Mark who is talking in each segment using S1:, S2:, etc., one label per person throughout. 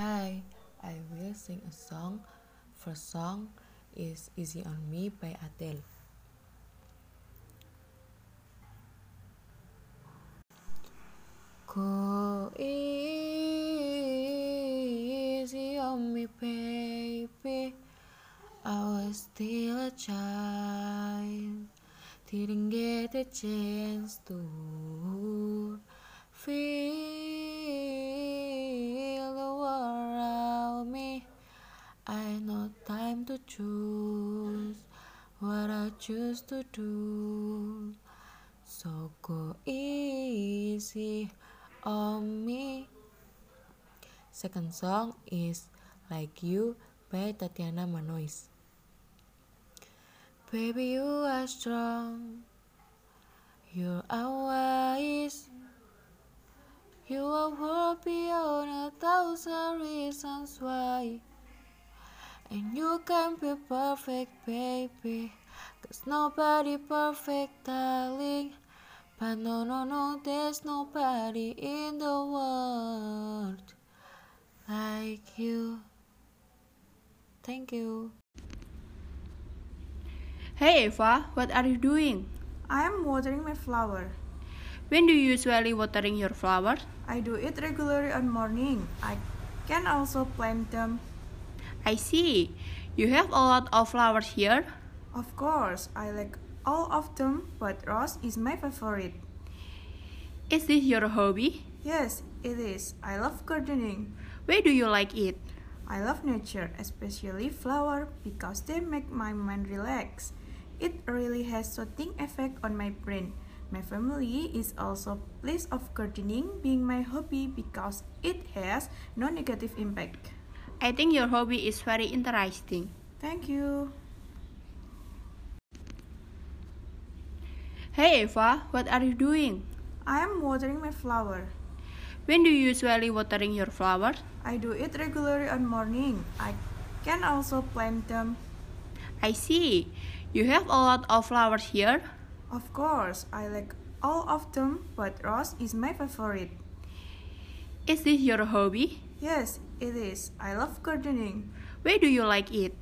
S1: Hi, I will sing a song. First song is Easy on Me by Adele. Go easy on me, baby. I was still a child, didn't get a chance to feel I no time to choose what I choose to do. So go easy on me. Second song is Like You by Tatiana Manaois. Baby, you are strong. You are wise. You are worth beyond a thousand reasons why. And you can be perfect, baby. Cause nobody perfect, darling. But no, no, no, there's nobody in the world like you. Thank you.
S2: Hey Eva, what are you doing?
S3: I am watering my flower.
S2: When do you usually watering your flower?
S3: I do it regularly on morning. I can also plant them.
S2: I see. You have a lot of flowers here.
S3: Of course, I like all of them, but rose is my favorite.
S2: Is this your hobby?
S3: Yes, it is. I love gardening.
S2: Why do you like it?
S3: I love nature, especially flower, because they make my mind relax. It really has soothing effect on my brain. My family is also pleased of gardening being my hobby because it has no negative impact.
S2: I think your hobby is very interesting.
S3: Thank you.
S2: Hey Eva, what are you doing?
S3: I am watering my flower.
S2: When do you usually watering your flowers?
S3: I do it regularly on morning. I can also plant them.
S2: I see. You have a lot of flowers here.
S3: Of course, I like all of them, but rose is my favorite.
S2: Is this your hobby?
S3: Yes, it is. I love gardening.
S2: Why do you like it?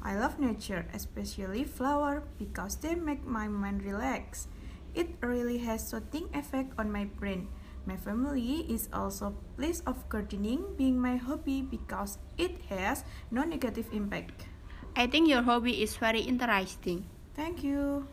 S3: I love nature, especially flower, because they make my mind relax. It really has soothing effect on my brain. My family is also pleased of gardening being my hobby because it has no negative impact.
S2: I think your hobby is very interesting.
S3: Thank you.